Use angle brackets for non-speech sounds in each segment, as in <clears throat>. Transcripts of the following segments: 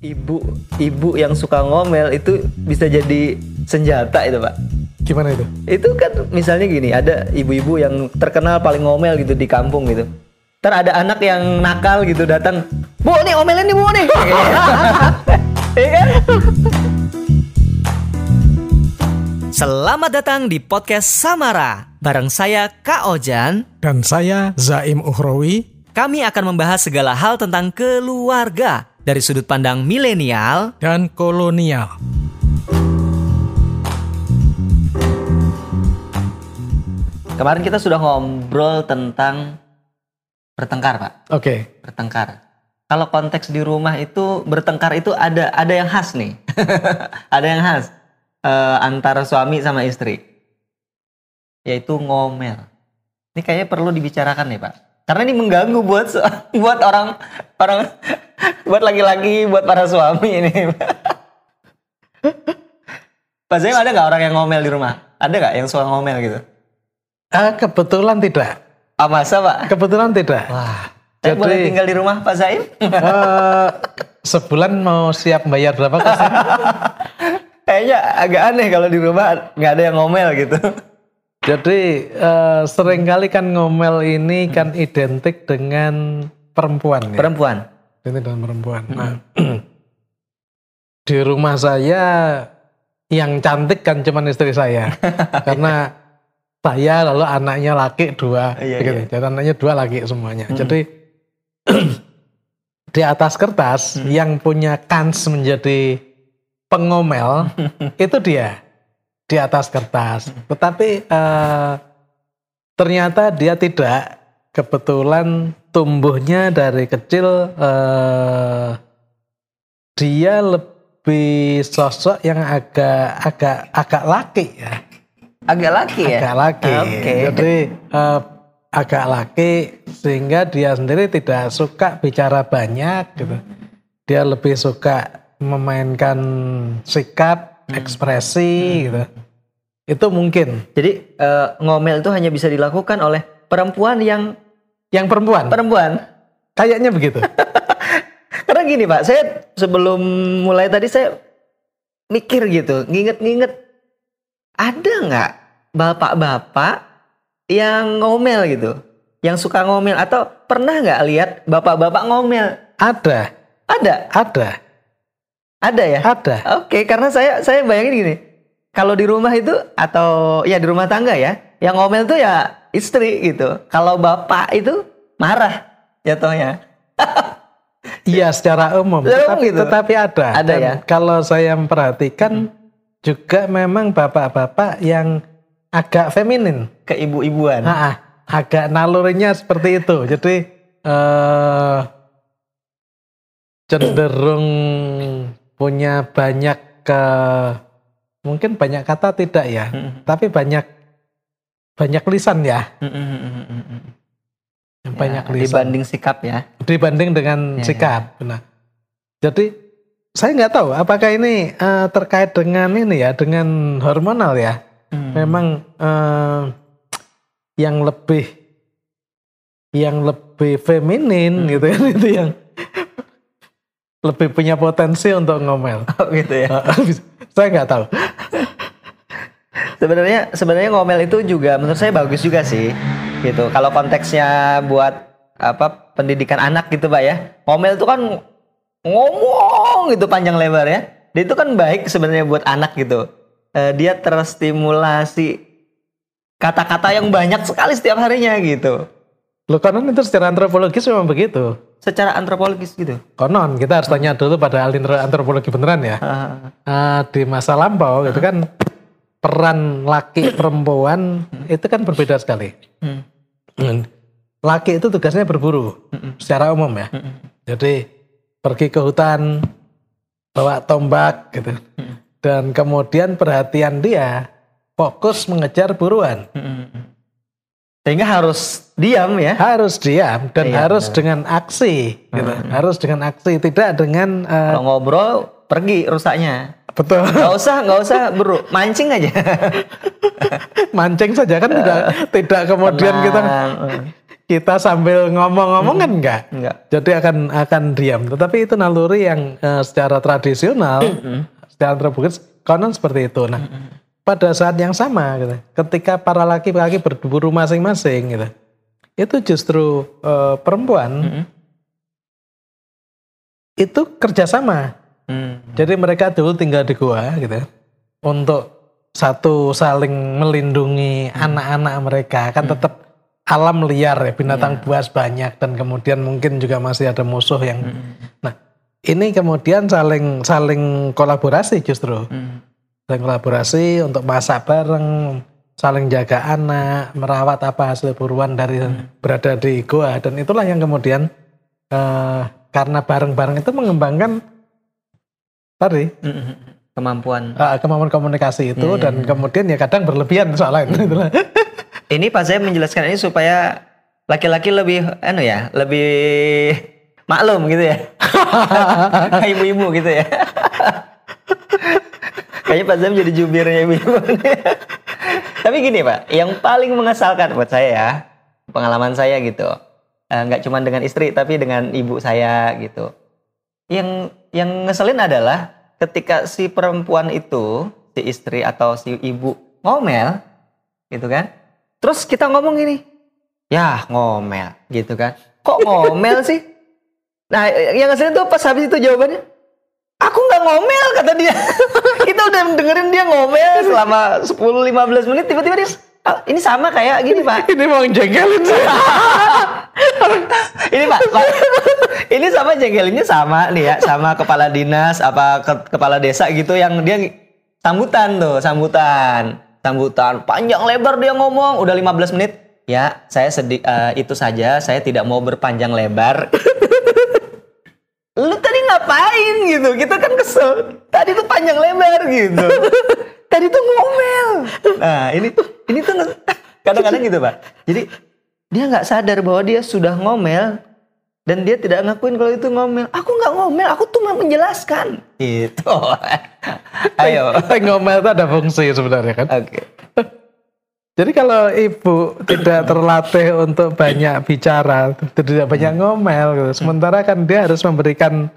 ibu ibu yang suka ngomel itu bisa jadi senjata itu pak Gimana itu? itu kan misalnya gini ada ibu-ibu yang terkenal paling ngomel gitu di kampung gitu Ntar ada anak yang nakal gitu datang bu nih omelin nih bu nih <laughs> Iya kan? Selamat datang di podcast Samara bareng saya Kak Ojan Dan saya Zaim Uhrawi. kami akan membahas segala hal tentang keluarga dari sudut pandang milenial dan kolonial. Kemarin kita sudah ngobrol tentang bertengkar, Pak. Oke, Bertengkar. Kalau konteks di rumah itu bertengkar itu ada ada yang khas nih. <laughs> ada yang khas eh, antara suami sama istri. Yaitu ngomel. Ini kayaknya perlu dibicarakan nih, Pak. Karena ini mengganggu buat <laughs> buat orang orang buat laki-laki, buat para suami ini. Pak Zaim ada nggak orang yang ngomel di rumah? Ada nggak yang suka ngomel gitu? Ah, kebetulan tidak. Ah masa Pak? Kebetulan tidak. Wah, saya Jadi- boleh tinggal di rumah Pak Zaim? Eh, sebulan mau siap bayar berapa? <laughs> Kayaknya agak aneh kalau di rumah nggak ada yang ngomel gitu. Jadi eh, sering kali kan ngomel ini kan identik dengan perempuan ya. Perempuan. Identik dengan perempuan. Nah, di rumah saya yang cantik kan cuman istri saya. <laughs> Karena saya lalu anaknya laki dua, Iya, gitu. iya. Jadi anaknya dua laki semuanya. Jadi <clears throat> di atas kertas yang punya kans menjadi pengomel <laughs> itu dia di atas kertas. Tetapi eh, ternyata dia tidak. Kebetulan tumbuhnya dari kecil eh, dia lebih sosok yang agak agak agak laki ya Agak laki ya? agak laki. Oke. Jadi eh, agak laki sehingga dia sendiri tidak suka bicara banyak gitu. Dia lebih suka memainkan sikap, ekspresi gitu. Itu mungkin. Jadi eh, ngomel itu hanya bisa dilakukan oleh perempuan yang Yang perempuan perempuan. kayaknya begitu. <laughs> Karena gini Pak, saya sebelum mulai tadi saya mikir gitu, nginget-nginget ada nggak bapak-bapak yang ngomel gitu, yang suka ngomel atau pernah nggak lihat bapak-bapak ngomel? Ada, Ada, ada, ada ya. ada. Oke, karena saya saya bayangin gini. Kalau di rumah itu atau ya di rumah tangga ya, yang ngomel tuh ya istri gitu. Kalau bapak itu marah jatuhnya. <laughs> Iya secara umum, Secara umum tetapi, gitu. tetapi ada. Ada Dan ya? Kalau saya memperhatikan juga memang bapak-bapak yang agak feminin. Keibu-ibuan. Ah, ah, agak nalurinya seperti itu. Jadi eh cenderung punya banyak ke mungkin banyak kata tidak ya, Mm-mm. tapi banyak banyak lisan ya, banyak Ya, lisan dibanding sikap ya. dibanding dengan Ya, sikap. Nah, jadi saya nggak tahu apakah ini eh, terkait dengan ini ya, dengan hormonal ya. Hmm. memang eh, yang lebih yang lebih feminin gitu kan <laughs> itu yang lebih punya potensi untuk ngomel. Oh, gitu ya. <laughs> Saya nggak tahu. Sebenarnya sebenarnya ngomel itu juga menurut saya bagus juga sih. Gitu. Kalau konteksnya buat apa pendidikan anak gitu, Pak ya. Ngomel itu kan ngomong gitu panjang lebar ya. Dia itu kan baik sebenarnya buat anak gitu. Eh, dia terstimulasi kata-kata yang banyak sekali setiap harinya gitu. Loh konon itu secara antropologis memang begitu. Secara antropologis gitu. Konon kita harus tanya dulu pada ahli antropologi beneran ya. Eh, di masa lampau itu kan peran laki <clears throat> perempuan itu kan berbeda sekali. hmm, Hmm. Laki itu tugasnya berburu secara umum ya. hmm, Jadi pergi ke hutan bawa tombak gitu. Dan kemudian perhatian dia fokus mengejar buruan. hmm, hmm. Sehingga harus diam ya. Harus diam dan Iya, harus dengan aksi gitu. Harus dengan aksi tidak dengan eh, Kalau ngobrol pergi rusaknya. Betul Gak usah, gak usah bro, mancing aja. <laughs> mancing saja kan tidak <laughs> tidak kemudian kita Tenang. kita sambil ngomong-ngomong kan enggak. Enggak. Jadi akan akan diam. Tetapi itu naluri yang eh, secara tradisional, secara antropologis konon seperti itu. Nah, pada saat yang sama, gitu, ketika para laki-laki berburu masing-masing, gitu, itu justru eh, perempuan itu kerjasama. Hmm. Jadi mereka dulu tinggal di gua, gitu, untuk satu saling melindungi anak-anak mereka. Kan tetap alam liar ya binatang buas banyak dan kemudian mungkin juga masih ada musuh yang nah ini kemudian saling saling kolaborasi justru. Hmm. saling kolaborasi untuk masak bareng saling jaga anak merawat apa hasil buruan dari berada di goa. Dan itulah yang kemudian eh, karena bareng-bareng itu mengembangkan tadi Hmm. Kemampuan. eh, kemampuan komunikasi itu Iya, iya, dan kemudian ya kadang berlebihan soalnya itulah <laughs> Ini Pak saya menjelaskan ini supaya laki-laki lebih anu ya, lebih maklum gitu ya. Kayak <laughs> ibu-ibu gitu ya. <laughs> Kayaknya Pak Zam jadi jubirnya ibu-ibu. Tapi gini Pak, yang paling mengesalkan buat saya ya, pengalaman saya gitu. Eh, nggak cuma dengan istri tapi dengan ibu saya gitu. Yang yang ngeselin adalah ketika si perempuan itu, si istri atau si ibu ngomel gitu kan. Terus kita ngomong gini, ya ngomel gitu kan. Kok ngomel sih? Nah yang ngeselin tuh pas habis itu jawabannya, aku nggak ngomel kata dia. <laughs> kita udah dengerin dia ngomel selama 10-15 menit, tiba-tiba dia, "Ah, ini sama kayak gini pak. ini mau jengkelin sih ini pak, pak, ini sama jengkelinnya sama nih ya, sama kepala dinas apa ke- kepala desa gitu yang dia sambutan tuh, sambutan, sambutan panjang lebar dia ngomong, udah 15 menit. Ya, saya sedih eh, itu saja, saya tidak mau berpanjang lebar. Lu tadi ngapain gitu? Kita kan kesel. Tadi tuh panjang lebar gitu. tadi tuh ngomel. Nah, ini ini tuh kadang-kadang gitu, Pak. Jadi dia nggak sadar bahwa dia sudah ngomel dan dia tidak ngakuin kalau itu ngomel. Aku nggak ngomel, aku tuh mau menjelaskan. Itu. <laughs> Ayo. Ngomel itu ada fungsi sebenarnya kan. Oke. <laughs> Jadi kalau ibu tidak terlatih untuk banyak bicara, tidak banyak ngomel, gitu. sementara kan dia harus memberikan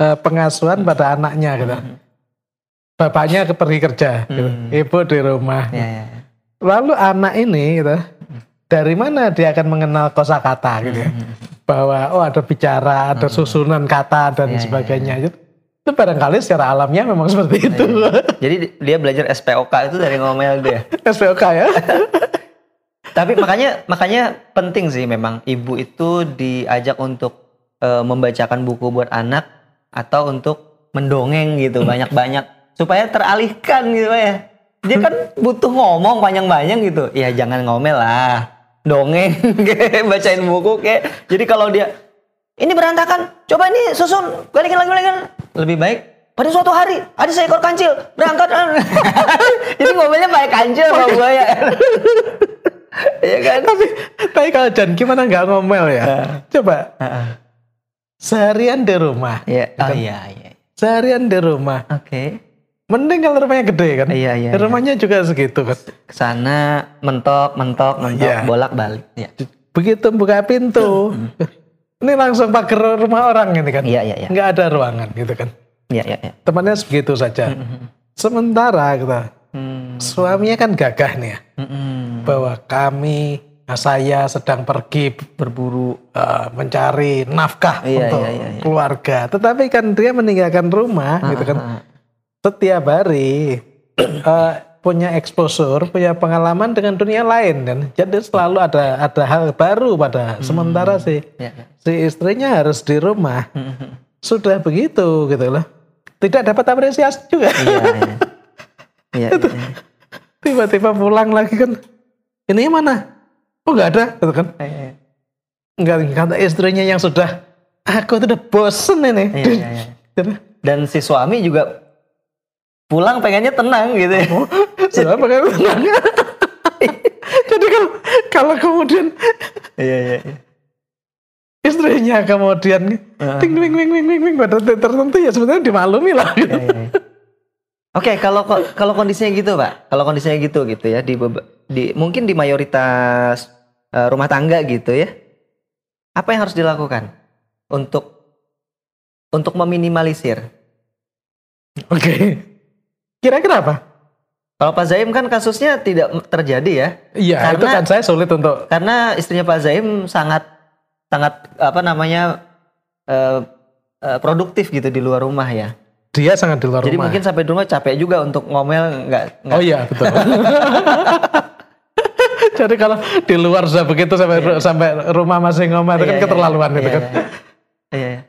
eh, pengasuhan pada anaknya, gitu. Bapaknya ke- pergi kerja, gitu. Hmm. ibu di rumah. Ya, ya. Lalu anak ini, gitu, dari mana dia akan mengenal kosakata, gitu ya? Bahwa oh ada bicara, ada susunan kata dan Ya, ya, sebagainya. Itu, itu barangkali secara alamnya memang seperti itu. Jadi dia belajar SPOK itu dari ngomel dia. <laughs> SPOK ya. <laughs> Tapi makanya makanya penting sih memang ibu itu diajak untuk eh, membacakan buku buat anak atau untuk mendongeng gitu <laughs> banyak-banyak supaya teralihkan gitu ya. Dia kan butuh ngomong panjang-panjang gitu. Ya jangan ngomel lah. Dongeng <laughs> kayak bacain buku kayak. Jadi kalau dia ini berantakan, coba ini susun, balikin lagi balikin. Lebih baik pada suatu hari ada seekor kancil berangkat. <laughs> Jadi ngomelnya pakai kancil sama buaya. <laughs> Iya kan? tapi tapi kalau Jan gimana nggak ngomel ya? Coba seharian di rumah, Iya. Oh iya iya. seharian di rumah. Oke. Mending kalau rumahnya gede kan? Iya iya. Di rumahnya juga segitu kan. Ke sana mentok mentok mentok Iya. bolak balik. Iya. Begitu buka pintu, ini langsung pagar rumah orang ini kan? Iya iya iya. Nggak ada ruangan gitu kan? Iya iya. iya. Temannya segitu saja. Sementara kita Hmm. suaminya kan gagah nih ya, Mm-mm. bahwa kami nah, saya sedang pergi Berburu. eh, mencari nafkah Iya, untuk iya, iya, iya. keluarga. Tetapi kan dia meninggalkan rumah gitu kan. Ah, Setiap hari <clears throat> eh, punya exposure, punya pengalaman dengan dunia lain dan jadi selalu ada ada hal baru pada sementara si Iya. iya. si istrinya harus di rumah. Mm-mm. Sudah begitu gitu loh. Tidak dapat apresiasi juga. Iya iya. <laughs> Iya. iya. Tiba-tiba pulang lagi kan. Ini mana? Oh nggak ada gitu kan. Iya, iya. Enggak kata istrinya yang sudah aku tuh udah bosen ini. Iya, iya, iya. <laughs> Gitu. Dan si suami juga pulang pengennya tenang gitu ya. Sudah pakai tenang. <laughs> Jadi kalau kalau kemudian Iya iya. iya. istrinya kemudian ting ting ting ting ting ting pada titik tertentu ya sebenarnya dimaklumi lah. Iya, iya, iya. Oke, kalau ko- kalau kondisinya gitu, Pak. Kalau kondisinya gitu gitu ya di di mungkin di mayoritas eh, rumah tangga gitu ya. Apa yang harus dilakukan untuk untuk meminimalisir? Oke. Kira-kira apa? Kalau Pak Zaim kan kasusnya tidak terjadi ya. Iya, itu kan saya sulit untuk Karena istrinya Pak Zaim sangat sangat apa namanya eh, eh, produktif gitu di luar rumah ya. dia sangat di luar Jadi rumah. mungkin sampai di rumah capek juga untuk ngomel nggak Oh iya, betul. <laughs> Jadi kalau di luar sudah begitu sampai sampai rumah masih ngomel itu Iya, kan iya, keterlaluan iya, itu kan. iya. Iya, iya.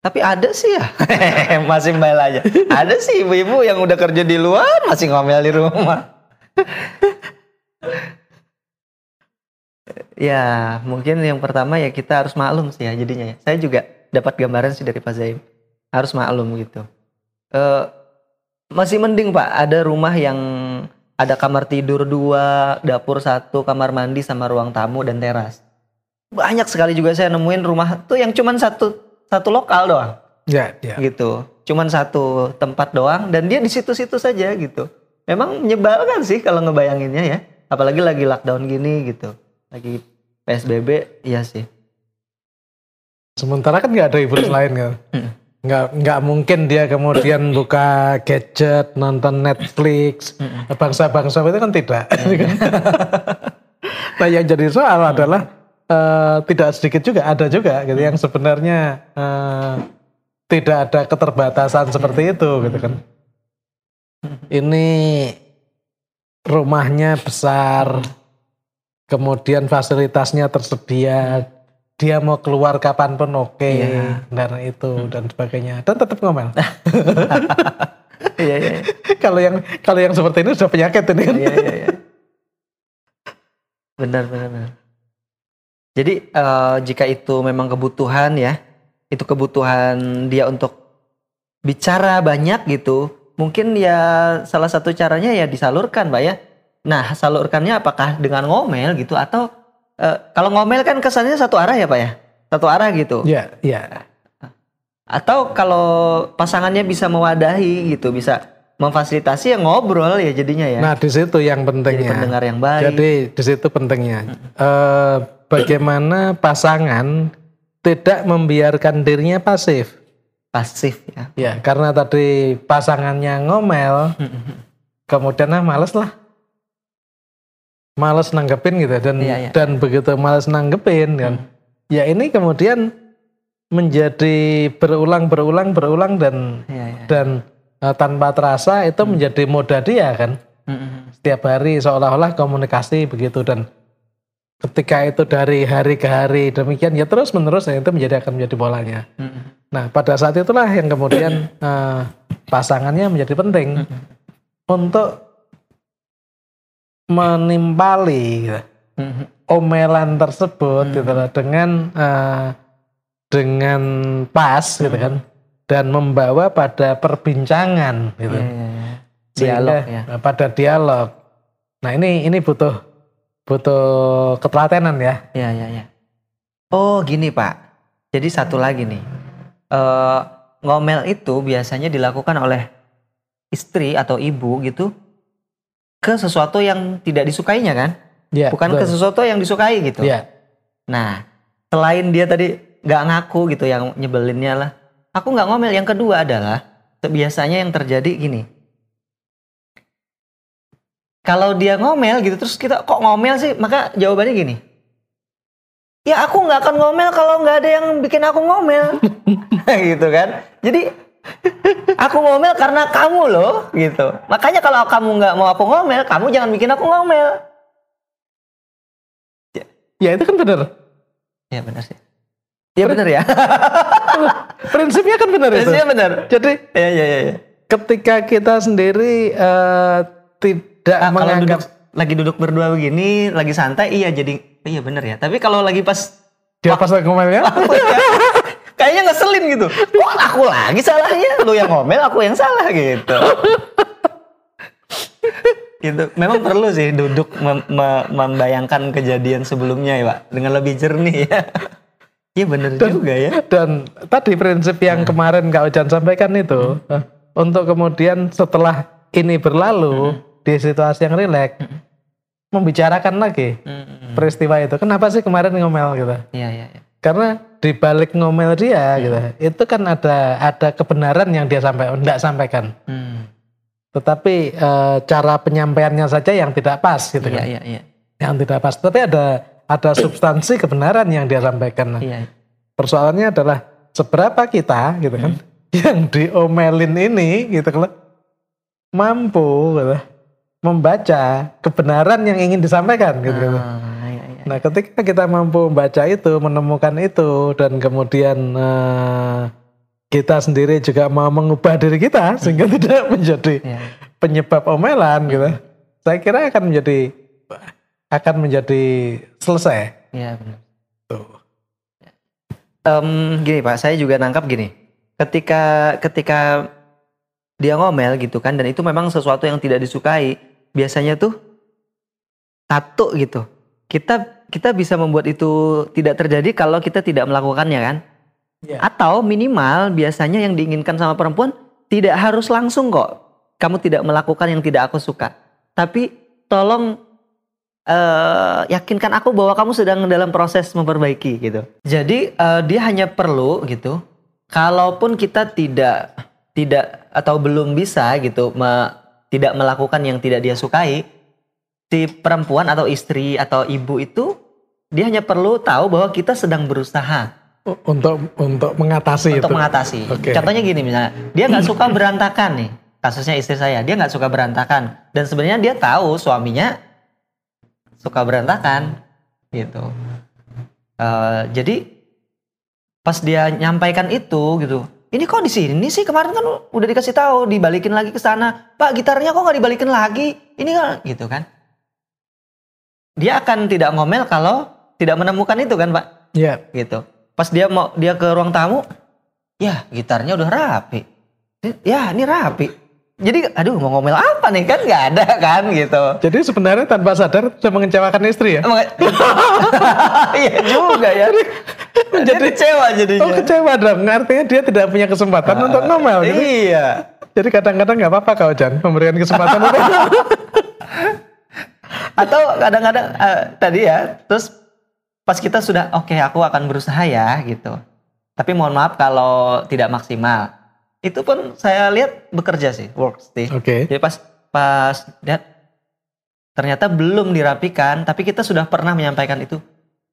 Tapi ada sih ya, <laughs> masih mbak aja. Ada sih ibu-ibu yang udah kerja di luar masih ngomel di rumah. <laughs> ya, mungkin yang pertama ya kita harus maklum sih ya jadinya. ya. Saya juga dapat gambaran sih dari Pak Zaim. Harus maklum gitu. Eh, masih mending Pak, ada rumah yang ada kamar tidur dua, dapur satu, kamar mandi sama ruang tamu dan teras banyak sekali juga saya nemuin rumah tuh yang cuman satu satu lokal doang. Ya, ya. gitu. Cuman satu tempat doang dan dia di situ-situ saja gitu. Memang menyebalkan sih kalau ngebayanginnya ya. Apalagi lagi lockdown gini gitu. Lagi psbb iya sih. Sementara kan nggak ada hiburan <clears throat> lain kan. Nggak nggak mungkin dia kemudian buka gadget, nonton Netflix, bangsa-bangsa itu kan tidak. <laughs> nah yang jadi soal adalah eh, tidak sedikit juga ada juga gitu yang sebenarnya eh, tidak ada keterbatasan seperti itu gitu kan. Ini rumahnya besar, kemudian fasilitasnya tersedia, dia mau keluar kapan pun oke, Iya. dan itu dan sebagainya, dan tetap ngomel. <laughs> iya iya kalau yang kalau yang seperti ini sudah penyakit ini kan. iya iya iya. benar benar benar. Jadi eh, jika itu memang kebutuhan ya itu kebutuhan dia untuk bicara banyak gitu mungkin ya salah satu caranya ya disalurkan pak ya nah salurkannya apakah dengan ngomel gitu atau eh, kalau ngomel kan kesannya satu arah ya pak ya satu arah gitu Ya, ya. atau kalau pasangannya bisa mewadahi gitu bisa memfasilitasi ya ngobrol ya jadinya ya Nah di situ yang jadi pentingnya. pendengar yang baik Jadi di situ pentingnya. Eh, bagaimana pasangan tidak membiarkan dirinya pasif. pasif ya Ya, karena tadi pasangannya ngomel, kemudian ah males lah. Males nanggepin gitu dan Iya, iya. dan begitu males nanggepin kan. Ya ini kemudian menjadi berulang berulang berulang dan Iya, iya. dan eh, tanpa terasa itu menjadi moda dia kan. Mm-mm. Setiap hari seolah-olah komunikasi begitu dan ketika itu dari hari ke hari demikian ya terus menerus ya, itu menjadi akan menjadi polanya. Mm-mm. Nah, pada saat itulah yang kemudian <coughs> eh, pasangannya menjadi penting untuk menimpali gitu, Mm-mm. omelan tersebut gitu loh, dengan eh, dengan pas gitu kan dan membawa pada perbincangan gitu. Sehingga, dialog ya pada dialog. Nah, ini ini butuh butuh ketelatenan ya. Iya, iya, iya. Oh, gini, Pak. Jadi satu lagi nih. Eh, ngomel itu biasanya dilakukan oleh istri atau ibu gitu ke sesuatu yang tidak disukainya kan? Ya, Bukan ke betul. sesuatu yang disukai gitu. Ya. Nah, selain dia tadi nggak ngaku gitu yang nyebelinnya lah. Aku nggak ngomel. Yang kedua adalah biasanya yang terjadi gini. Kalau dia ngomel gitu terus kita kok ngomel sih? Maka jawabannya gini. Ya aku nggak akan ngomel kalau nggak ada yang bikin aku ngomel. <laughs> gitu kan. Jadi <laughs> aku ngomel karena kamu loh gitu. Makanya kalau kamu nggak mau aku ngomel, kamu jangan bikin aku ngomel. Ya itu kan benar. Ya benar sih. Ya benar ya. <laughs> Prinsipnya kan benar itu. Biasanya benar. Jadi Ya ya ya. ya. ketika kita sendiri tidak Ah, kalau menganggap duduk, lagi duduk berdua begini, lagi santai, iya jadi iya bener ya. Tapi kalau lagi pas dia pas lagi ngomelnya, aku ya, kayaknya ngeselin gitu. Kok aku lagi salahnya? Lu yang ngomel, aku yang salah gitu. gitu. Memang perlu sih duduk mem- me- membayangkan kejadian sebelumnya ya, Pak, dengan lebih jernih ya. Iya bener juga ya. dan tadi prinsip yang kemarin Kak Ujan sampaikan itu eh, untuk kemudian setelah ini berlalu di situasi yang rileks membicarakan lagi Hmm. peristiwa itu. Kenapa sih kemarin ngomel gitu? Iya, iya, iya. Karena di balik ngomel dia gitu, itu kan ada ada kebenaran yang dia sampai enggak sampaikan. Hmm. Tetapi eh, cara penyampaiannya saja yang tidak pas gitu Iya, kan. iya, iya. Yang tidak pas. Tapi ada ada substansi kebenaran yang dia sampaikan. Nah, Iya. persoalannya adalah seberapa kita gitu kan <laughs> yang diomelin ini gitu kan mampu gitu, membaca kebenaran yang ingin disampaikan gitu. Ah, iya, iya. Nah, ketika kita mampu membaca itu, menemukan itu, dan kemudian eh, kita sendiri juga mau mengubah diri kita sehingga tidak menjadi Iya. penyebab omelan gitu, saya kira akan menjadi akan menjadi selesai. Iya, benar. Tuh. Em, gini Pak, saya juga nangkap gini. Ketika ketika dia ngomel gitu kan, dan itu memang sesuatu yang tidak disukai, biasanya tuh satu gitu. Kita kita bisa membuat itu tidak terjadi kalau kita tidak melakukannya kan. Iya. Atau minimal biasanya yang diinginkan sama perempuan tidak harus langsung kok. Kamu tidak melakukan yang tidak aku suka. Tapi tolong eh, yakinkan aku bahwa kamu sedang dalam proses memperbaiki gitu. Jadi eh, dia hanya perlu gitu. Kalaupun kita tidak tidak atau belum bisa gitu me- tidak melakukan yang tidak dia sukai, si perempuan atau istri atau ibu itu dia hanya perlu tahu bahwa kita sedang berusaha Untuk untuk mengatasi untuk itu. mengatasi. Oke. Contohnya gini misalnya, dia nggak suka berantakan nih. Kasusnya istri saya, dia nggak suka berantakan dan sebenarnya dia tahu suaminya suka berantakan gitu. Eh, jadi pas dia nyampaikan itu gitu, ini kok di sini sih kemarin kan udah dikasih tahu dibalikin lagi ke sana, Pak gitarnya kok nggak dibalikin lagi? Ini kan gitu kan? Dia akan tidak ngomel kalau tidak menemukan itu kan Pak? Iya. gitu. Pas dia mau dia ke ruang tamu, ya gitarnya udah rapi. Ya ini rapi. Jadi aduh mau ngomel apa nih kan nggak ada kan gitu. Jadi sebenarnya tanpa sadar sudah mengecewakan istri ya. <laughs> Iya juga ya. Jadi kecewa jadinya. Oh kecewa dong, artinya dia tidak punya kesempatan untuk ngomel. Gitu. Iya. Jadi kadang-kadang nggak apa-apa kau Jan memberikan kesempatan itu. <laughs> Atau kadang-kadang eh, tadi ya, terus pas kita sudah oke aku akan berusaha ya gitu. Tapi mohon maaf kalau tidak maksimal. Itu pun saya lihat bekerja sih, works sih. Oke. Jadi pas pas lihat ternyata belum dirapikan, tapi kita sudah pernah menyampaikan itu.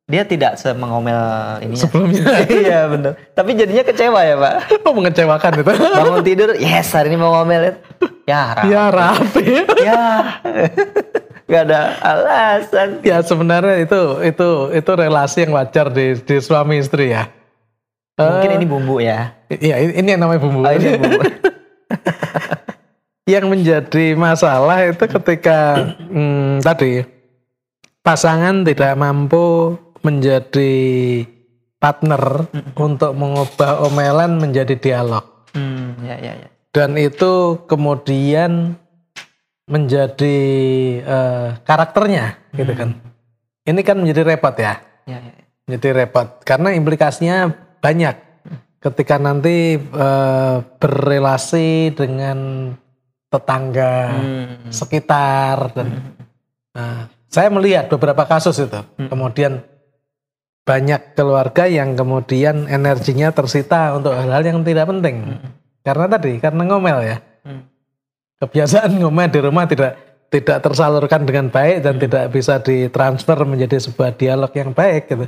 Dia tidak semengomel ini. Sebelumnya. <laughs> iya benar. Tapi jadinya kecewa ya pak. <laughs> Oh mengecewakan itu. Bangun tidur, yes hari ini mau ngomel. Ya rapi. ya rapi. Ya. <laughs> Gak ada alasan. ya sebenarnya itu itu itu relasi yang wajar di, di suami istri ya. Mungkin Eh, ini bumbu ya. Iya ini yang namanya bumbu. Oh, ini bumbu. <laughs> yang menjadi masalah itu ketika hmm, tadi pasangan tidak mampu menjadi partner untuk mengubah omelan menjadi dialog Hmm, ya ya ya. dan itu kemudian menjadi eh, karakternya gitu kan ini kan menjadi repot ya Ya, ya, ya. menjadi repot karena implikasinya banyak. Ketika nanti eh, berrelasi dengan tetangga Hmm. sekitar dan nah, saya melihat beberapa kasus itu. Kemudian banyak keluarga yang kemudian energinya tersita untuk hal-hal yang tidak penting. Karena tadi karena ngomel ya. Hmm. kebiasaan ngomel di rumah tidak tidak tersalurkan dengan baik dan tidak bisa ditransfer menjadi sebuah dialog yang baik gitu.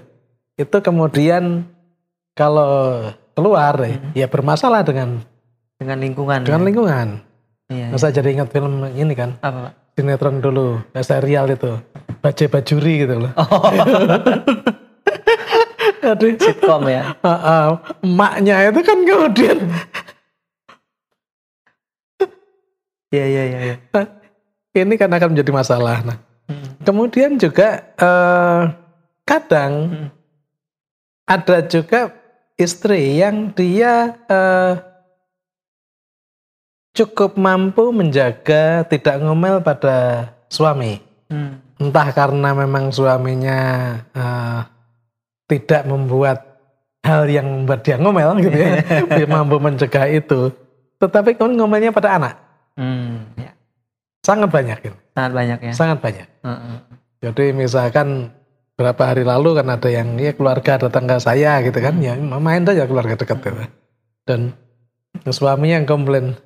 Itu kemudian kalau keluar ya bermasalah dengan Dengan lingkungan. dengan ya. lingkungan Iya, Masa jadi ingat film ini kan Apa pak? sinetron dulu eh, serial itu Bajai Bajuri gitu loh <laughs> Aduh, Sitkom ya. ah, ah, emaknya itu kan kemudian <laughs> Iya iya iya. Ya. ini kan akan menjadi masalah. Nah, Hmm. kemudian juga eh, kadang Hmm. ada juga istri yang dia eh, cukup mampu menjaga tidak ngomel pada suami. Hmm. Entah karena memang suaminya eh, tidak membuat hal yang membuat dia ngomel gitu ya, <laughs> dia mampu mencegah itu. Tetapi kemudian ngomelnya pada anak Hmm. Ya. sangat banyak, gitu. Sangat banyak ya. sangat banyak. Heeh. Jadi misalkan berapa hari lalu kan ada yang ya keluarga datang ke saya gitu kan ya main aja keluarga dekat gitu. Dan suaminya yang komplain,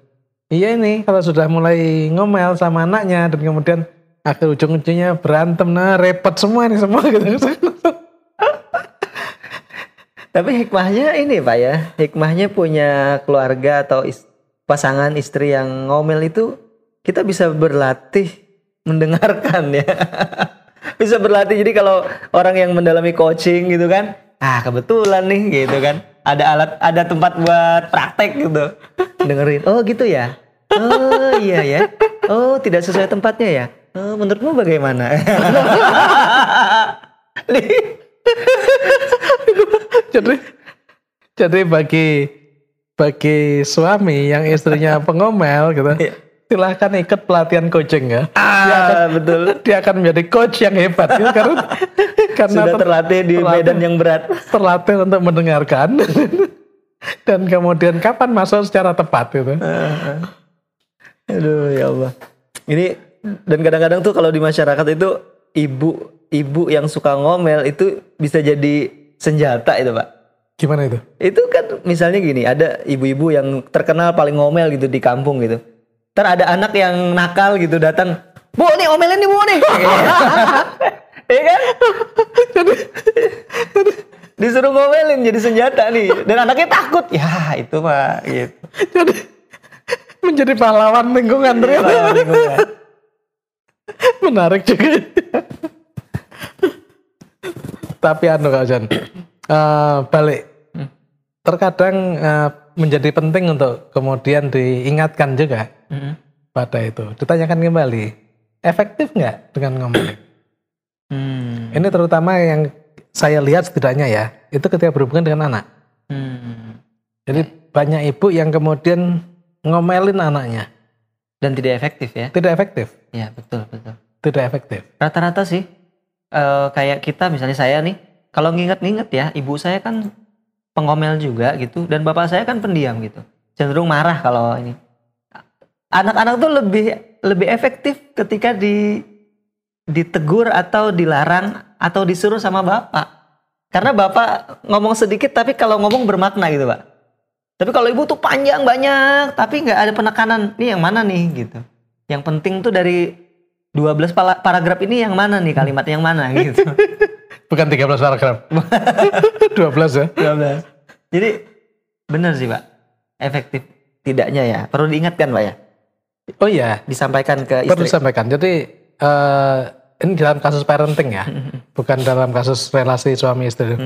iya ini kalau sudah mulai ngomel sama anaknya dan kemudian akhir ujung-ujungnya berantem nah repot semua nih semua <laughs> gitu. Tapi hikmahnya ini Pak ya, hikmahnya punya keluarga atau is- pasangan istri yang ngomel itu kita bisa berlatih mendengarkan ya. <laughs> bisa berlatih jadi kalau orang yang mendalami coaching gitu kan, ah kebetulan nih gitu kan, ada alat ada tempat buat praktek gitu. Dengerin. Oh gitu ya. Oh iya ya. Oh tidak sesuai tempatnya ya. Oh, menurutmu bagaimana? <laughs> Jadi jadi bagi bagi suami yang istrinya pengomel gitu Iya. Silahkan ikut pelatihan coaching ya Ah, betul. dia akan menjadi coach yang hebat gitu, karena <laughs> karena Sudah ter- terlatih di terlatih. medan yang berat. terlatih untuk mendengarkan <laughs> dan kemudian kapan masuk secara tepat gitu Aduh ya Allah. Ini dan kadang-kadang tuh kalau di masyarakat itu ibu ibu yang suka ngomel itu bisa jadi senjata itu pak. gimana itu Itu kan misalnya gini ada ibu-ibu yang terkenal paling ngomel gitu di kampung gitu. Ntar ada anak yang nakal gitu datang, bu nih omelin nih bu nih. <laughs> Iya kan? Disuruh ngomelin jadi senjata nih dan anaknya takut. Ya itu pak gitu. jadi menjadi pahlawan lingkungan ternyata Pahlawan lingkungan. menarik juga tapi anu Kak Jan eh, balik terkadang eh, menjadi penting untuk kemudian diingatkan juga Mm. pada itu ditanyakan kembali efektif nggak dengan ngomong Hmm. ini terutama yang saya lihat setidaknya ya itu ketika berhubungan dengan anak Hmm. jadi banyak ibu yang kemudian ngomelin anaknya Dan tidak efektif ya? tidak efektif Ya betul betul. tidak efektif Rata-rata sih eh, kayak kita misalnya saya nih, kalau nginget-nginget ya, ibu saya kan pengomel juga gitu, dan bapak saya kan pendiam gitu, cenderung marah kalau ini. Anak-anak tuh lebih lebih efektif ketika di ditegur atau dilarang atau disuruh sama bapak. Karena bapak ngomong sedikit tapi kalau ngomong bermakna gitu pak. Tapi kalau ibu tuh panjang banyak tapi nggak ada penekanan. Nih yang mana nih gitu. Yang penting tuh dari 12 pala- paragraf ini yang mana nih kalimat yang mana gitu. <laughs> bukan 13 paragraf 12 ya 12. Jadi benar sih pak. Efektif tidaknya ya. Perlu diingatkan pak ya. oh iya Disampaikan ke perlu istri. disampaikan. Jadi eh, ini dalam kasus parenting ya, bukan dalam kasus relasi suami istri.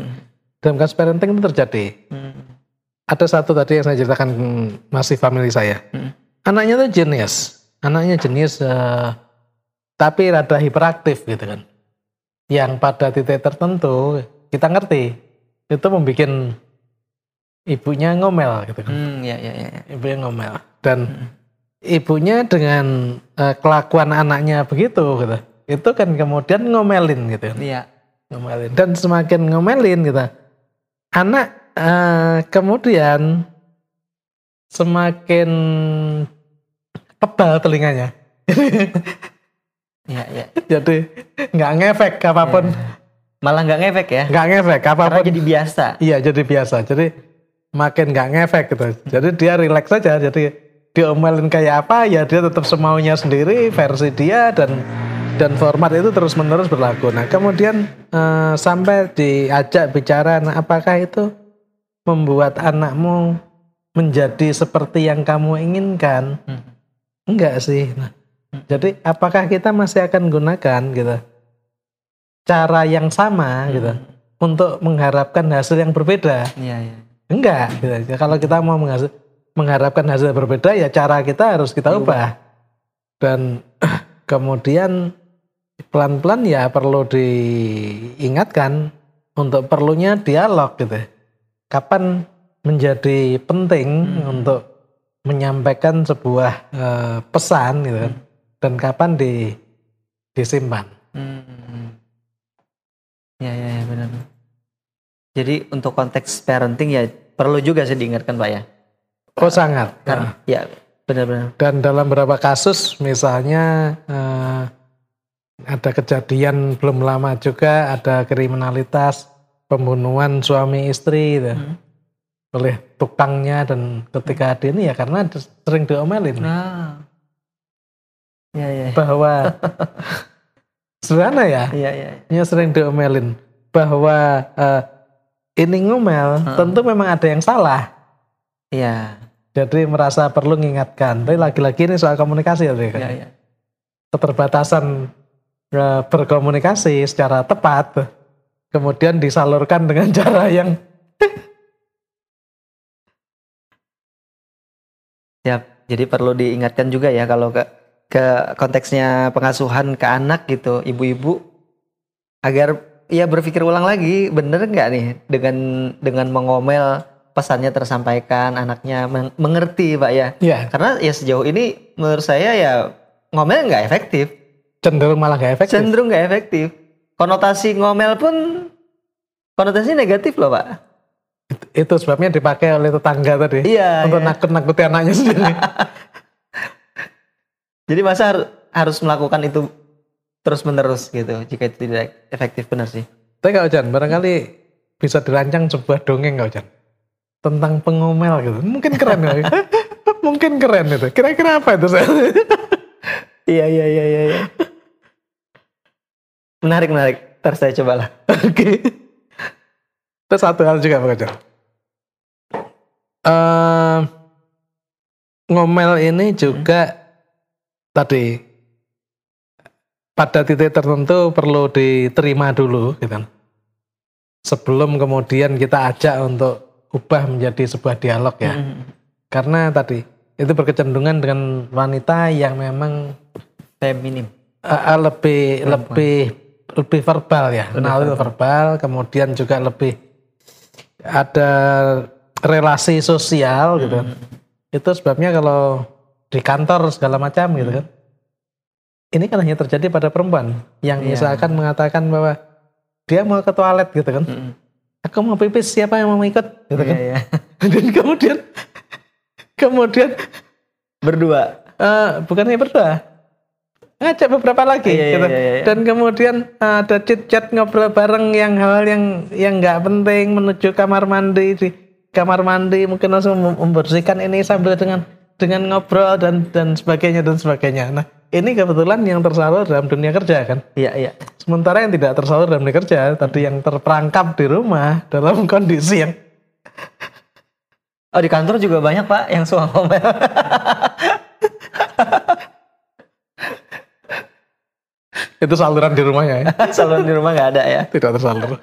Dalam kasus parenting itu terjadi. Hmm. Ada satu tadi yang saya ceritakan hmm, masih family saya. Hmm. Anaknya tuh jenius, anaknya jenius, eh, tapi rada hiperaktif gitu kan. Yang pada titik tertentu kita ngerti itu membuat ibunya ngomel gitu kan. Hmm, ya, ya, ya. ya. ibunya ngomel dan ibunya dengan eh, kelakuan anaknya begitu gitu itu kan kemudian ngomelin gitu Iya. ngomelin dan semakin ngomelin gitu anak eh, kemudian semakin tebal telinganya <laughs> Iya, iya. jadi nggak ngefek apa pun Malah nggak ngefek ya. nggak ngefek Karena apa pun jadi biasa. Iya jadi biasa. Jadi makin nggak ngefek gitu. Jadi dia rileks saja. Jadi diomelin kayak apa ya dia tetap semaunya sendiri versi dia dan dan format itu terus menerus berlaku. Nah kemudian eh, sampai diajak bicara, nah apakah itu membuat anakmu menjadi seperti yang kamu inginkan? Hmm. Enggak sih. Nah, jadi apakah kita masih akan gunakan gitu cara yang sama gitu untuk mengharapkan hasil yang berbeda? Iya, iya. Enggak. Gitu. Kalau kita mau menghasil- mengharapkan hasil yang berbeda ya cara kita harus kita ubah. Dan <clears throat> kemudian pelan-pelan ya perlu diingatkan untuk perlunya dialog gitu. Kapan menjadi penting untuk menyampaikan sebuah eh, pesan gitu kan. Dan kapan di disimpan. Hmm. Ya, ya, ya, benar. Jadi untuk konteks parenting ya perlu juga sih diingatkan Pak ya. Oh sangat. Karena ya benar-benar. Dan dalam beberapa kasus misalnya eh, ada kejadian belum lama juga ada kriminalitas pembunuhan suami istri gitu. Hmm. oleh tukangnya dan ketika ada ini ya karena sering diomelin Nah. Ya, ya. bahwa <laughs> sederhana ya Iya, iya. ya sering diomelin bahwa eh, ini ngomel Hmm. tentu memang ada yang salah Iya. jadi merasa perlu mengingatkan tapi lagi-lagi ini soal komunikasi ya. Iya, iya. keterbatasan eh, berkomunikasi secara tepat kemudian disalurkan dengan <laughs> cara yang Siap. Jadi perlu diingatkan juga ya kalau ke ke konteksnya pengasuhan ke anak gitu, ibu-ibu agar ya berpikir ulang lagi, bener nggak nih dengan dengan mengomel pesannya tersampaikan, anaknya men- mengerti, Pak ya. ya Karena ya sejauh ini menurut saya ya ngomel nggak efektif, cenderung malah gak efektif cenderung nggak efektif. Konotasi ngomel pun konotasi negatif loh, Pak. itu sebabnya dipakai oleh tetangga tadi Iya. untuk iya. nakut-nakuti anaknya sendiri <laughs> Jadi masa har- harus melakukan itu terus menerus gitu jika itu tidak efektif benar sih. tapi Kak Ojan barangkali bisa dirancang sebuah dongeng Kak Ojan tentang pengomel gitu mungkin keren ya <laughs> mungkin keren itu kira-kira apa itu saya <laughs> Iya iya iya iya. iya. menarik menarik. Ntar saya cobalah. <laughs> Oke. Terus satu hal juga Pak Ojan. Eh, ngomel ini juga tadi pada titik tertentu perlu diterima dulu gitu. Sebelum kemudian kita ajak untuk ubah menjadi sebuah dialog ya. Mm. Karena tadi itu berkecenderungan dengan wanita yang memang Feminim. eh, lebih Perempuan. lebih lebih verbal ya kenal itu verbal kemudian juga lebih ada relasi sosial gitu Hmm. itu sebabnya kalau di kantor segala macam gitu kan ini kan hanya terjadi pada perempuan yang Iya. misalkan mengatakan bahwa dia mau ke toilet gitu kan Mm. aku mau pipis siapa yang mau ikut gitu Iya kan iya. <laughs> dan kemudian kemudian Berdua. eh bukannya berdua ngajak beberapa lagi Iya, iya, gitu. iya, iya. dan kemudian eh, ada chit chat ngobrol bareng yang hal yang yang nggak penting menuju kamar mandi di kamar mandi mungkin langsung mem- membersihkan ini sambil dengan dengan ngobrol dan dan sebagainya dan sebagainya nah ini kebetulan yang tersalur dalam dunia kerja kan Iya iya. sementara yang tidak tersalur dalam dunia kerja tadi yang terperangkap di rumah dalam <laughs> kondisi yang Oh di kantor juga banyak pak yang suka ngomel. <laughs> itu saluran di rumahnya ya <laughs> Salon di rumah nggak ada ya. tidak tersalur